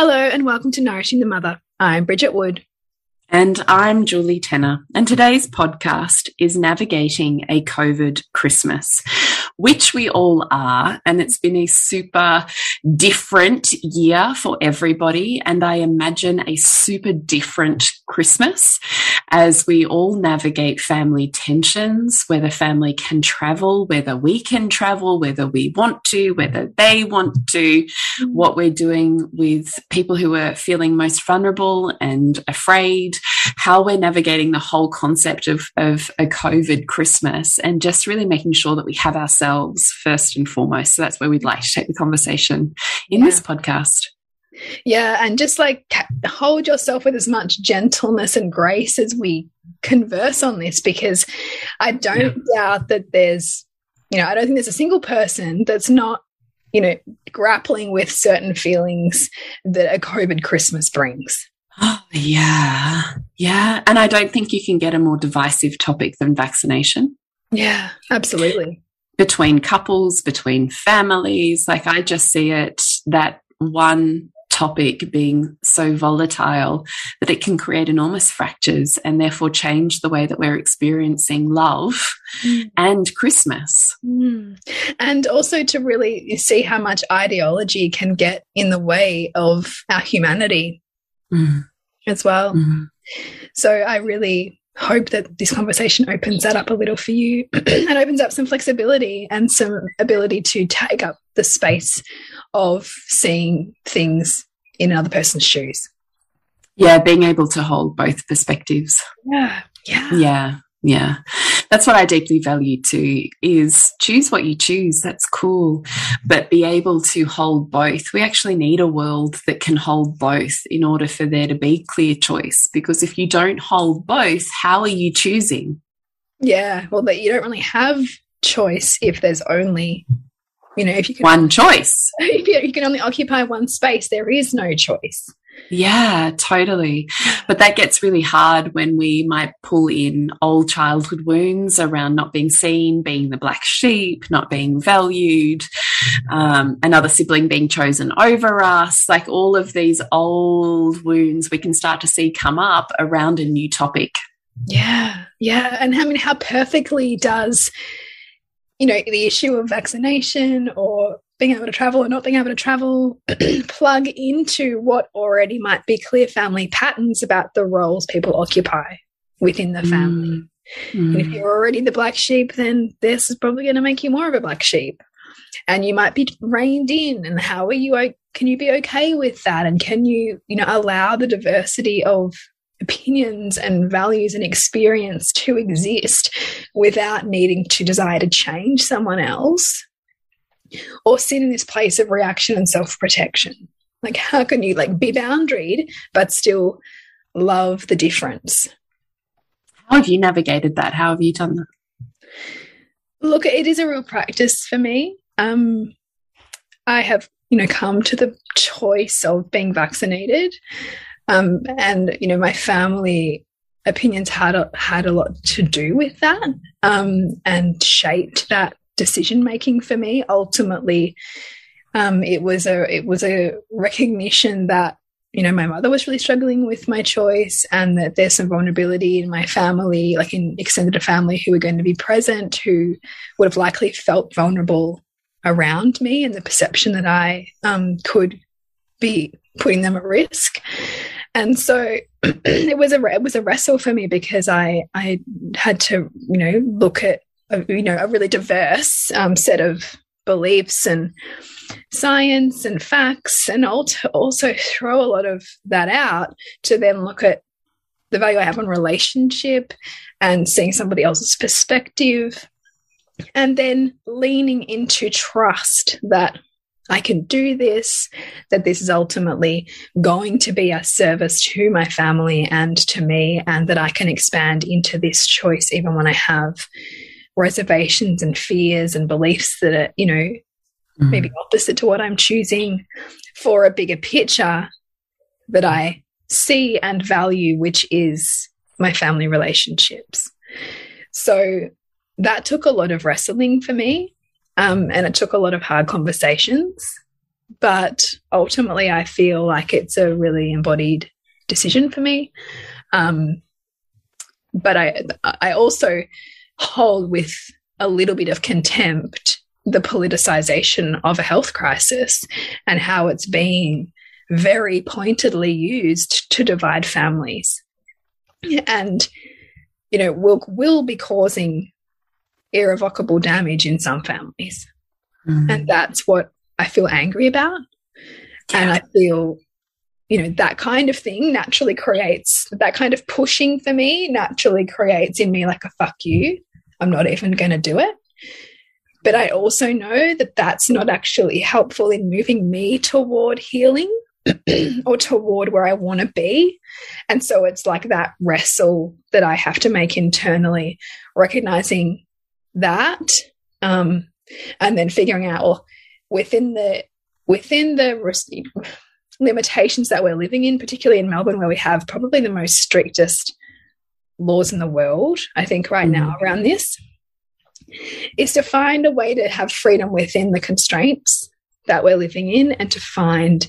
Hello, and welcome to Nourishing the Mother. I'm Bridget Wood. And I'm Julie Tenner. And today's podcast is Navigating a COVID Christmas which we all are. And it's been a super different year for everybody. And I imagine a super different Christmas as we all navigate family tensions, whether family can travel, whether we can travel, whether we want to, whether they want to, what we're doing with people who are feeling most vulnerable and afraid, how we're navigating the whole concept of, of a COVID Christmas and just really making sure that we have ourselves first and foremost. So that's where we'd like to take the conversation in yeah. this podcast. Yeah, and just like hold yourself with as much gentleness and grace as we converse on this, because I don't yeah. doubt that there's, you know, I don't think there's a single person that's not, you know, grappling with certain feelings that a COVID Christmas brings. Oh, yeah. Yeah. And I don't think you can get a more divisive topic than vaccination. Yeah, absolutely between couples, between families. Like I just see it that one topic being so volatile that it can create enormous fractures and therefore change the way that we're experiencing love mm. and Christmas. Mm. And also to really see how much ideology can get in the way of our humanity mm. as well. Mm-hmm. So I really hope that this conversation opens that up a little for you and opens up some flexibility and some ability to take up the space of seeing things in another person's shoes. Yeah, being able to hold both perspectives. Yeah. Yeah. Yeah yeah that's what i deeply value too is choose what you choose. That's cool. But be able to hold both. We actually need a world that can hold both in order for there to be clear choice. Because if you don't hold both how are you choosing? Yeah well but you don't really have choice if there's only you know if you can one choice. If you, you can only occupy one space there is no choice yeah, totally. But that gets really hard when we might pull in old childhood wounds around not being seen, being the black sheep, not being valued, um, another sibling being chosen over us. Like all of these old wounds we can start to see come up around a new topic. Yeah, yeah. And I mean, how perfectly does, you know, the issue of vaccination or being able to travel or not being able to travel plug into what already might be clear family patterns about the roles people occupy within the family. Mm. And if you're already the black sheep, then this is probably going to make you more of a black sheep. And you might be reined in. And how are you? Can you be okay with that? And can you, you know, allow the diversity of opinions and values and experience to exist without needing to desire to change someone else or sit in this place of reaction and self-protection. Like how can you like be boundaried but still love the difference? How have you navigated that? How have you done that? Look it is a real practice for me. Um i have you know come to the choice of being vaccinated. Um and you know my family opinions had a, had a lot to do with that um and shaped that decision making for me. Ultimately, um, it was a it was a recognition that you know my mother was really struggling with my choice, and that there's some vulnerability in my family, like in extended family, who were going to be present, who would have likely felt vulnerable around me, and the perception that I um, could be putting them at risk. And so it was a it was a wrestle for me because I I had to you know look at you know a really diverse um, set of beliefs and science and facts and also throw a lot of that out to then look at the value I have on relationship and seeing somebody else's perspective and then leaning into trust that I can do this, that this is ultimately going to be a service to my family and to me, and that I can expand into this choice even when I have reservations and fears and beliefs that are, you know, mm maybe opposite to what I'm choosing for a bigger picture that I see and value, which is my family relationships. So that took a lot of wrestling for me um, and it took a lot of hard conversations. But ultimately, I feel like it's a really embodied decision for me. Um, but I, I also hold with a little bit of contempt the politicization of a health crisis and how it's being very pointedly used to divide families. And, you know, will, will be causing irrevocable damage in some families. Mm. And that's what I feel angry about. Yeah. And I feel, you know, that kind of thing naturally creates that kind of pushing for me naturally creates in me like a fuck you. I'm not even going to do it. But I also know that that's not actually helpful in moving me toward healing or toward where I want to be. And so it's like that wrestle that I have to make internally, recognizing that um, and then figuring out well within the within the limitations that we're living in particularly in melbourne where we have probably the most strictest laws in the world i think right now mm-hmm. around this is to find a way to have freedom within the constraints that we're living in and to find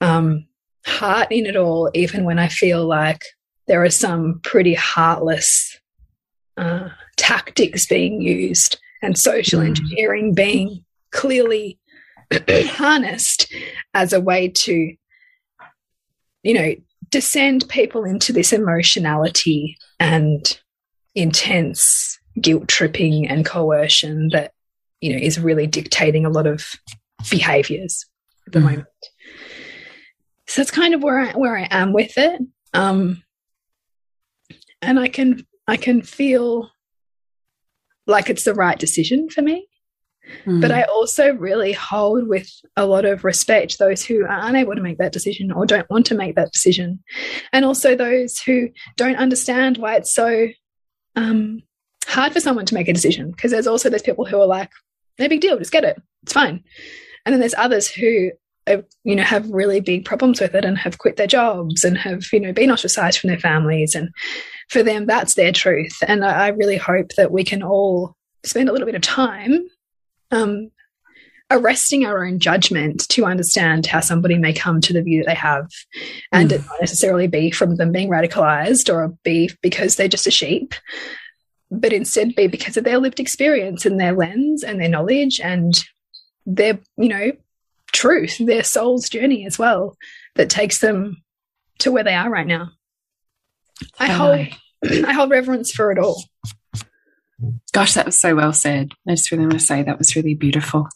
um, heart in it all even when i feel like there are some pretty heartless uh, tactics being used and social mm. engineering being clearly harnessed as a way to, you know, descend people into this emotionality and intense guilt tripping and coercion that, you know, is really dictating a lot of behaviors at the mm. moment. So that's kind of where I where I am with it. Um, and I can I can feel like it's the right decision for me. Mm. But I also really hold with a lot of respect those who are unable to make that decision or don't want to make that decision. And also those who don't understand why it's so um, hard for someone to make a decision. Because there's also those people who are like, no big deal, just get it. It's fine. And then there's others who are, you know, have really big problems with it and have quit their jobs and have, you know, been ostracized from their families and for them, that's their truth. And I, I really hope that we can all spend a little bit of time um, arresting our own judgment to understand how somebody may come to the view that they have and mm. it not necessarily be from them being radicalized or be because they're just a sheep but instead be because of their lived experience and their lens and their knowledge and their you know truth their soul's journey as well that takes them to where they are right now I hold I hold reverence for it all. Gosh, that was so well said. I just really want to say that was really beautiful.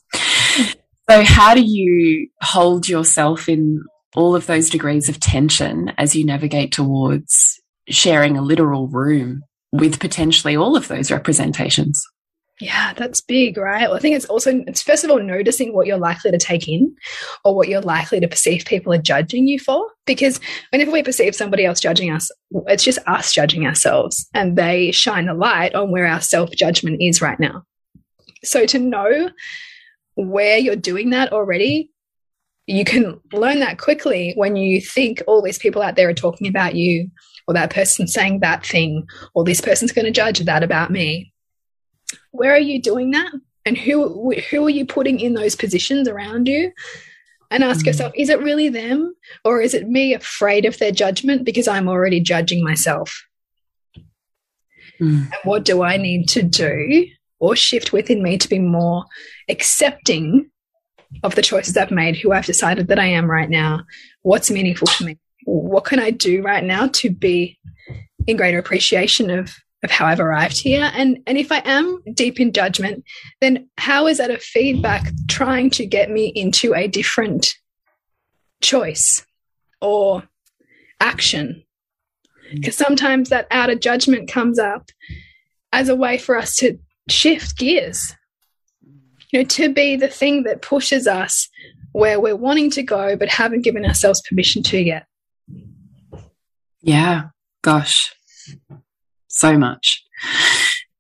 So, how do you hold yourself in all of those degrees of tension as you navigate towards sharing a literal room with potentially all of those representations? Yeah, that's big, right? Well, I think it's also, it's first of all noticing what you're likely to take in or what you're likely to perceive people are judging you for. Because whenever we perceive somebody else judging us, it's just us judging ourselves and they shine a light on where our self judgment is right now. So to know where you're doing that already, you can learn that quickly when you think all these people out there are talking about you or that person saying that thing or this person's going to judge that about me where are you doing that? and who who are you putting in those positions around you and ask mm. yourself is it really them or is it me afraid of their judgment because i'm already judging myself mm. and what do i need to do or shift within me to be more accepting of the choices i've made who i've decided that i am right now what's meaningful to me what can i do right now to be in greater appreciation of of how I've arrived here. And, and if I am deep in judgment, then how is that a feedback trying to get me into a different choice or action? Mm. Because sometimes that outer judgment comes up as a way for us to shift gears, you know, to be the thing that pushes us where we're wanting to go, but haven't given ourselves permission to yet. Yeah, gosh so much.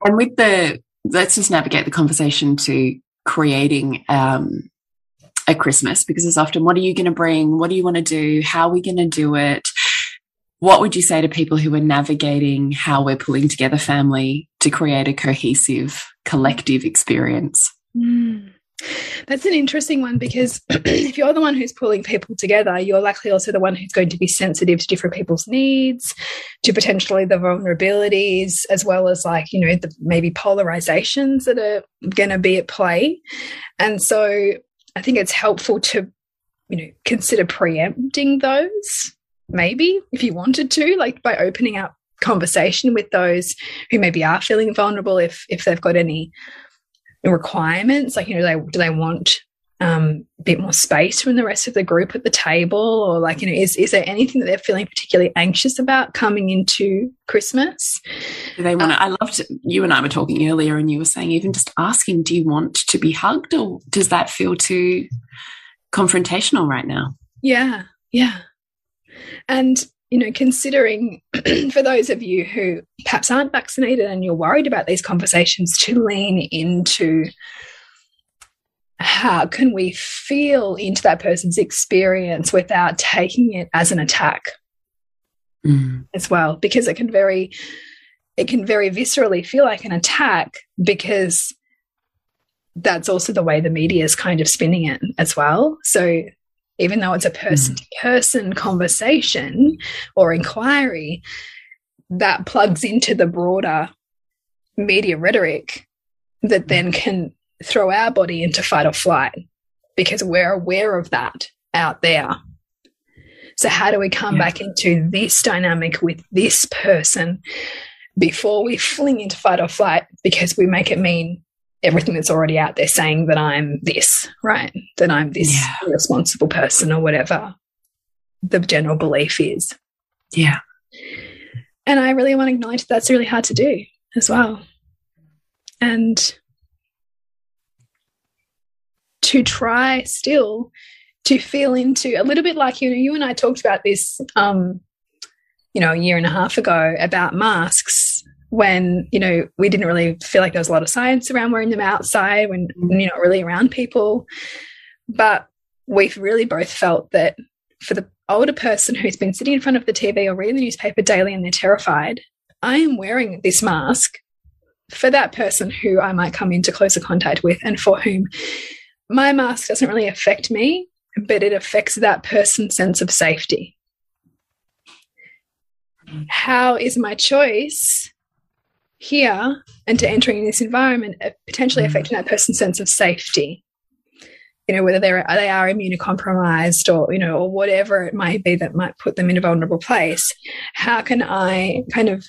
And with the, let's just navigate the conversation to creating um, a Christmas because it's often what are you going to bring? What do you want to do? How are we going to do it? What would you say to people who are navigating how we're pulling together family to create a cohesive collective experience? Mm. That's an interesting one because if you're the one who's pulling people together, you're likely also the one who's going to be sensitive to different people's needs, to potentially the vulnerabilities, as well as like, you know, the maybe polarizations that are going to be at play. And so I think it's helpful to, you know, consider preempting those, maybe if you wanted to, like by opening up conversation with those who maybe are feeling vulnerable if if they've got any requirements? Like, you know, do they, do they want um, a bit more space from the rest of the group at the table? Or like, you know, is, is there anything that they're feeling particularly anxious about coming into Christmas? Do they want to, um, I loved, you and I were talking earlier and you were saying even just asking, do you want to be hugged or does that feel too confrontational right now? Yeah, yeah. And you know, considering for those of you who perhaps aren't vaccinated and you're worried about these conversations, to lean into how can we feel into that person's experience without taking it as an attack mm. as well, because it can very, it can very viscerally feel like an attack because that's also the way the media is kind of spinning it as well. So even though it's a person to hmm. person conversation or inquiry, that plugs into the broader media rhetoric that then hmm. can throw our body into fight or flight because we're aware of that out there. So, how do we come yeah. back into this dynamic with this person before we fling into fight or flight because we make it mean everything that's already out there saying that I'm this, right? That I'm this yeah. responsible person or whatever the general belief is. Yeah. And I really want to acknowledge that that's really hard to do as well. And to try still to feel into a little bit like you know you and I talked about this um you know a year and a half ago about masks when you know we didn't really feel like there was a lot of science around wearing them outside when, when you're not really around people. But we've really both felt that for the older person who's been sitting in front of the tv or reading the newspaper daily and they're terrified i am wearing this mask for that person who i might come into closer contact with and for whom my mask doesn't really affect me but it affects that person's sense of safety. Mm-hmm. How is my choice here and to entering this environment uh, potentially mm. affecting that person's sense of safety you know whether they're they are immunocompromised or you know or whatever it might be that might put them in a vulnerable place how can i kind of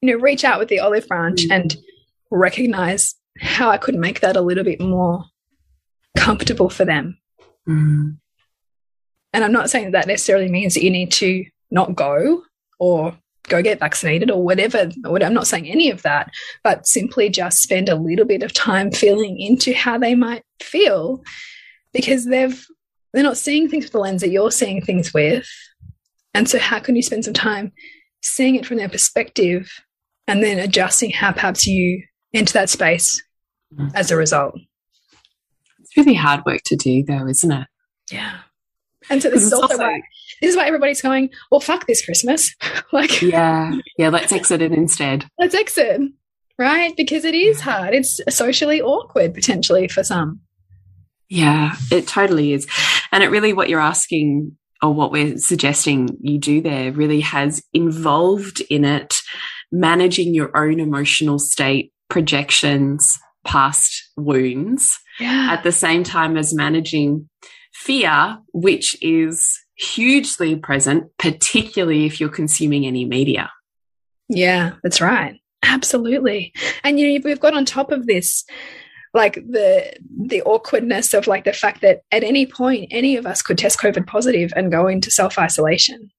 you know reach out with the olive branch mm. and recognize how i could make that a little bit more comfortable for them mm. and i'm not saying that, that necessarily means that you need to not go or go get vaccinated or whatever. I'm not saying any of that, but simply just spend a little bit of time feeling into how they might feel because they've they're not seeing things with the lens that you're seeing things with. And so how can you spend some time seeing it from their perspective and then adjusting how perhaps you enter that space mm. as a result? It's really hard work to do though, isn't it? Yeah. And so this is also, also why this is why everybody's going, well, fuck this Christmas. like, yeah, yeah, let's exit it instead. Let's exit. right? Because it is hard. It's socially awkward potentially for some. Yeah, it totally is. And it really, what you're asking or what we're suggesting you do there really has involved in it managing your own emotional state, projections, past wounds, yeah. at the same time as managing fear, which is hugely present, particularly if you're consuming any media. Yeah, that's right. Absolutely. And you know, we've got on top of this like the the awkwardness of like the fact that at any point any of us could test covid positive and go into self isolation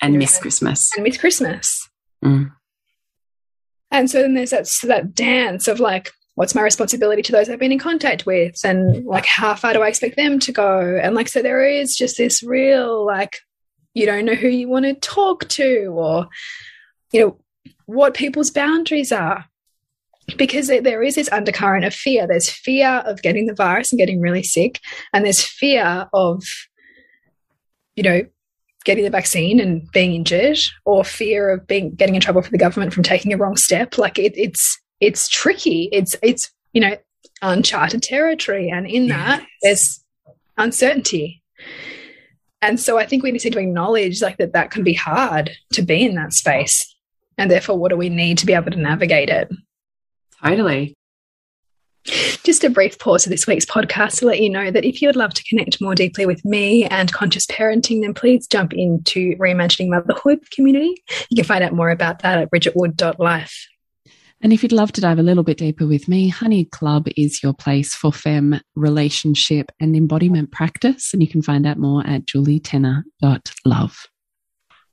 and miss christmas and miss christmas mm. and so then there's that that dance of like what's my responsibility to those I've been in contact with? And like how far do I expect them to go? And like so there is just this real like you don't know who you want to talk to or you know what people's boundaries are. Because there is this undercurrent of fear. There's fear of getting the virus and getting really sick. And there's fear of you know getting the vaccine and being injured or fear of being getting in trouble for the government from taking a wrong step. Like it, it's it's tricky. It's it's you know uncharted territory, and in that there's uncertainty. And so I think we need to acknowledge like that that can be hard to be in that space, and therefore, what do we need to be able to navigate it? Totally. Just a brief pause of this week's podcast to let you know that if you would love to connect more deeply with me and conscious parenting, then please jump into Reimagining Motherhood community. You can find out more about that at bridgetwood.life. And if you'd love to dive a little bit deeper with me, Honey Club is your place for fem relationship and embodiment practice. And you can find out more at julietenner.love.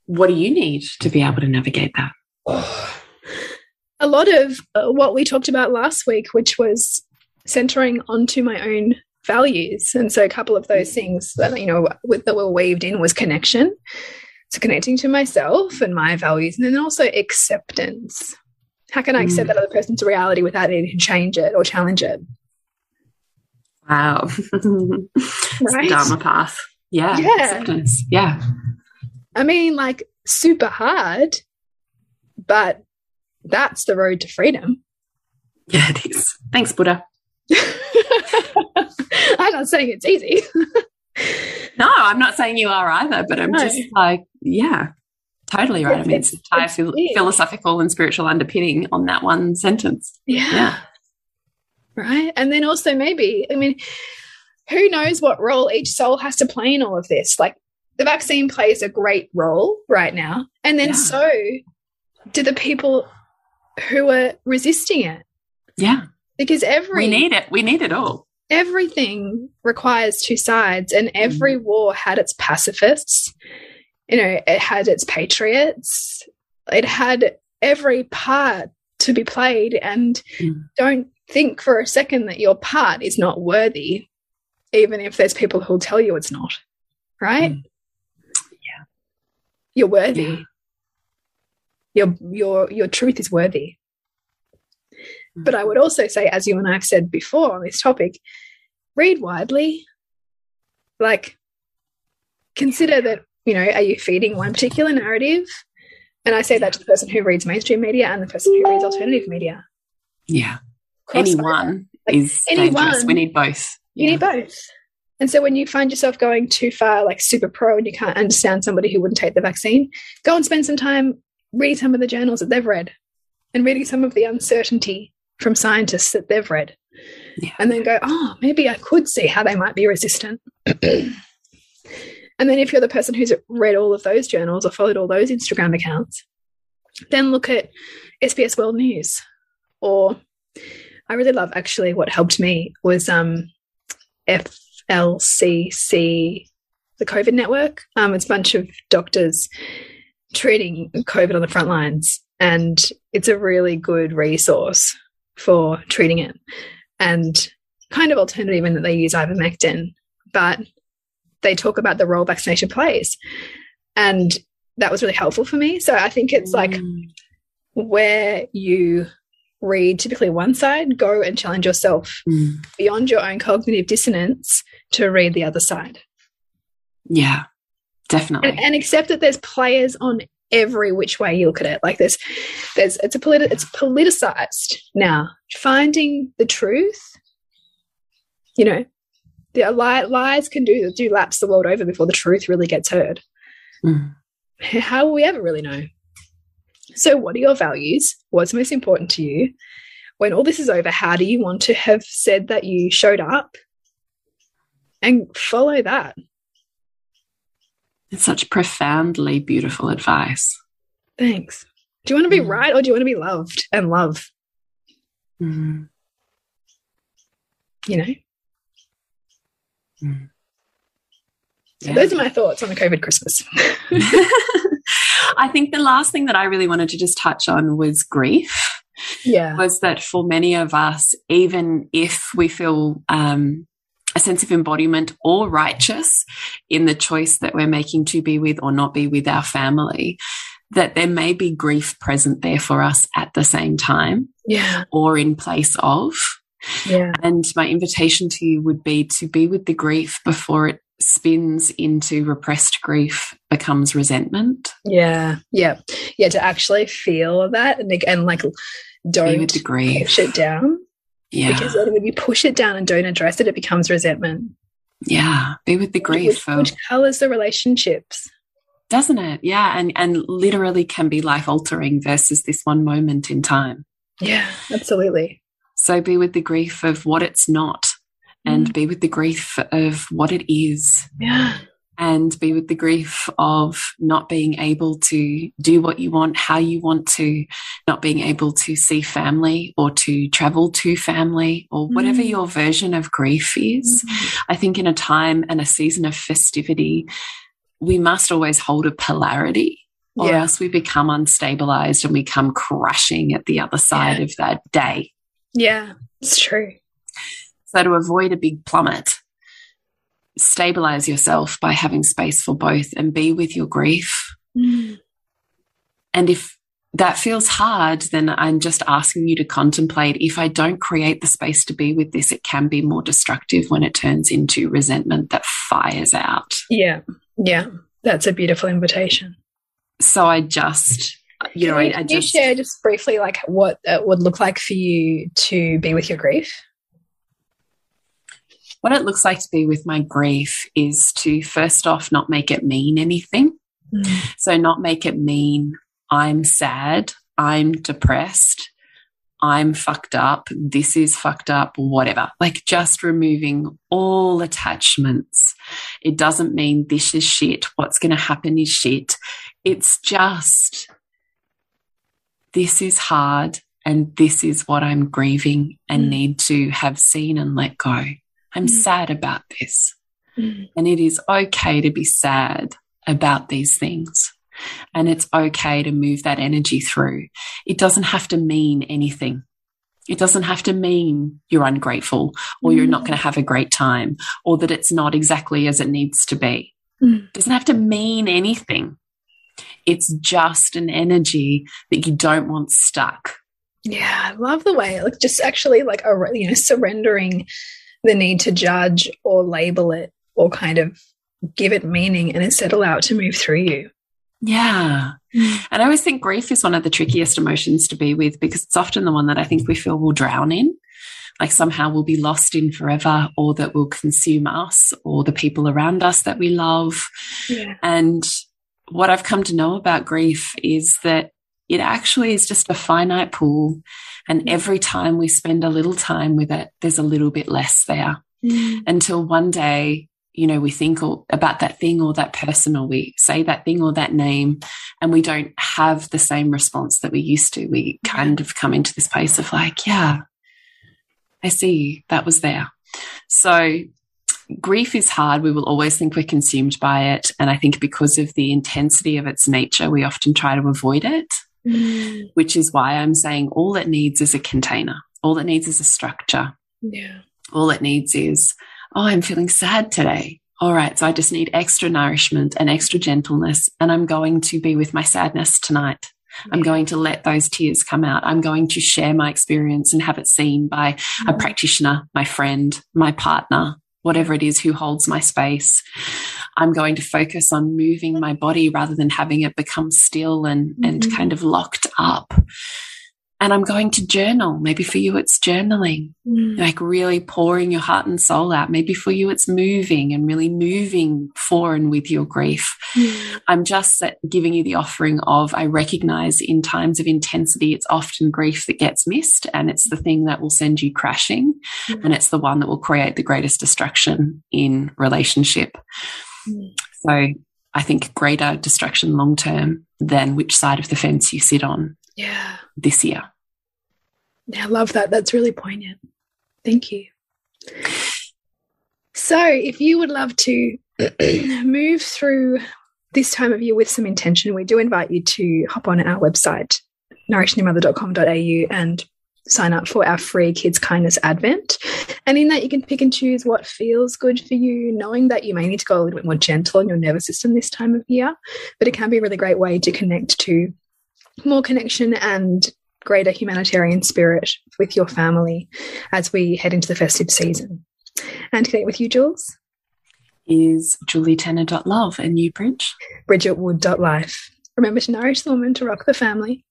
What do you need to be able to navigate that? A lot of uh, what we talked about last week, which was centering onto my own values. And so a couple of those things that, you know, that were weaved in was connection. So connecting to myself and my values, and then also acceptance how can I accept mm. that other person's reality without needing to change it or challenge it? Wow. right? Dharma path. Yeah. Yeah. Acceptance. Yeah. I mean, like super hard, but that's the road to freedom. Yeah, it is. Thanks, Buddha. I'm not saying it's easy. no, I'm not saying you are either, but I'm no. just like, yeah, Totally right. It's, I mean, it's, it's entire philosophical and spiritual underpinning on that one sentence. Yeah. yeah. Right. And then also, maybe, I mean, who knows what role each soul has to play in all of this? Like, the vaccine plays a great role right now. And then yeah. so do the people who are resisting it. Yeah. Because every. We need it. We need it all. Everything requires two sides, and every mm. war had its pacifists you know, it had its patriots, it had every part to be played, and mm. don't think for a second that your part is not worthy, even if there's people who'll tell you it's not, right? Mm. Yeah. You're worthy. Yeah. Your your your truth is worthy. Mm. But I would also say, as you and I have said before on this topic, read widely. Like, consider that you know, are you feeding one particular narrative? And I say that to the person who reads mainstream media and the person who reads alternative media. Yeah. Anyone like, is anyone, dangerous. We need both. You need both. And so when you find yourself going too far, like super pro, and you can't understand somebody who wouldn't take the vaccine, go and spend some time reading some of the journals that they've read and reading some of the uncertainty from scientists that they've read. Yeah. And then go, oh, maybe I could see how they might be resistant. And then if you're the person who's read all of those journals or followed all those Instagram accounts, then look at SBS World News. Or I really love actually what helped me was um, FLCC, the COVID network. Um, it's a bunch of doctors treating COVID on the front lines. And it's a really good resource for treating it. And kind of alternative in that they use ivermectin, but they talk about the role vaccination plays. And that was really helpful for me. So I think it's like mm. where you read typically one side, go and challenge yourself mm. beyond your own cognitive dissonance to read the other side. Yeah, definitely. And, and accept that there's players on every which way you look at it. Like there's, there's, it's a politi it's politicized now. Finding the truth, you know, the li lies can do do laps the world over before the truth really gets heard. Mm. How will we ever really know? So, what are your values? What's most important to you? When all this is over, how do you want to have said that you showed up? And follow that. It's such profoundly beautiful advice. Thanks. Do you want to be mm. right or do you want to be loved and love? Mm. You know? Mm. So yeah. those are my thoughts on the COVID Christmas. I think the last thing that I really wanted to just touch on was grief. Yeah. Was that for many of us, even if we feel um, a sense of embodiment or righteous in the choice that we're making to be with or not be with our family, that there may be grief present there for us at the same time. Yeah. Or in place of. Yeah. And my invitation to you would be to be with the grief before it spins into repressed grief becomes resentment. Yeah. Yeah. Yeah. To actually feel that and, and like don't with the grief. push it down. Yeah. Because when you push it down and don't address it, it becomes resentment. Yeah. Be with the grief. Which, which colors the relationships. Doesn't it? Yeah. And and literally can be life altering versus this one moment in time. Yeah, absolutely. So be with the grief of what it's not and mm. be with the grief of what it is. Yeah and be with the grief of not being able to do what you want, how you want to, not being able to see family or to travel to family or whatever mm. your version of grief is. Mm. I think in a time and a season of festivity, we must always hold a polarity. Or yeah. else we become unstabilized and we come crashing at the other side yeah. of that day. Yeah, it's true. So, to avoid a big plummet, stabilize yourself by having space for both and be with your grief. Mm. And if that feels hard, then I'm just asking you to contemplate if I don't create the space to be with this, it can be more destructive when it turns into resentment that fires out. Yeah. Yeah. That's a beautiful invitation. So I just, you know, you, I, I just share just briefly like what it would look like for you to be with your grief what it looks like to be with my grief is to first off not make it mean anything. Mm. So, not make it mean I'm sad, I'm depressed, I'm fucked up, this is fucked up, whatever. Like just removing all attachments. It doesn't mean this is shit, what's going to happen is shit. It's just this is hard and this is what I'm grieving and mm. need to have seen and let go. I'm mm. sad about this. Mm. And it is okay to be sad about these things. And it's okay to move that energy through. It doesn't have to mean anything. It doesn't have to mean you're ungrateful or you're not mm. going to have a great time or that it's not exactly as it needs to be. Mm. It doesn't have to mean anything. It's just an energy that you don't want stuck. Yeah, I love the way like just actually like a you know surrendering the need to judge or label it or kind of give it meaning and instead allow it to move through you. Yeah. Mm. And I always think grief is one of the trickiest emotions to be with because it's often the one that I think we feel we'll drown in. Like somehow we'll be lost in forever, or that will consume us or the people around us that we love. Yeah. And what I've come to know about grief is that it actually is just a finite pool and every time we spend a little time with it, there's a little bit less there mm. until one day, you know, we think about that thing or that person, or we say that thing or that name, and we don't have the same response that we used to. We kind of come into this place of like, yeah, I see that was there. So grief is hard. We will always think we're consumed by it. And I think because of the intensity of its nature, we often try to avoid it. Mm. which is why I'm saying all it needs is a container. All it needs is a structure. Yeah. All it needs is, oh, I'm feeling sad today. All right. So I just need extra nourishment and extra gentleness. And I'm going to be with my sadness tonight. I'm going to let those tears come out. I'm going to share my experience and have it seen by mm. a practitioner, my friend, my partner, whatever it is who holds my space. I'm going to focus on moving my body rather than having it become still and, mm -hmm. and mm-hmm. kind of locked up and I'm going to journal. Maybe for you, it's journaling, mm. like really pouring your heart and soul out. Maybe for you, it's moving and really moving for and with your grief. Mm. I'm just giving you the offering of I recognize in times of intensity, it's often grief that gets missed, and it's the thing that will send you crashing, mm. and it's the one that will create the greatest destruction in relationship. Mm. So I think greater destruction long term than which side of the fence you sit on yeah this year. Yeah i love that. That's really poignant. Thank you. So if you would love to move through this time of year with some intention we do invite you to hop on our website nourishingyourmother.com.au and sign up for our free kids kindness advent. And in that you can pick and choose what feels good for you knowing that you may need to go a little bit more gentle on your nervous system this time of year. But it can be a really great way to connect to more connection and greater humanitarian spirit with your family as we head into the festive season. And to connect with you, Jules? Is julietenner.love and you, Bridge? bridgetwood.life. Remember to nourish the woman to rock the family.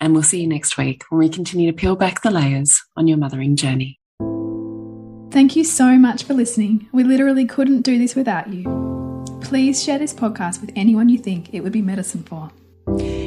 And we'll see you next week when we continue to peel back the layers on your mothering journey. Thank you so much for listening. We literally couldn't do this without you. Please share this podcast with anyone you think it would be medicine for.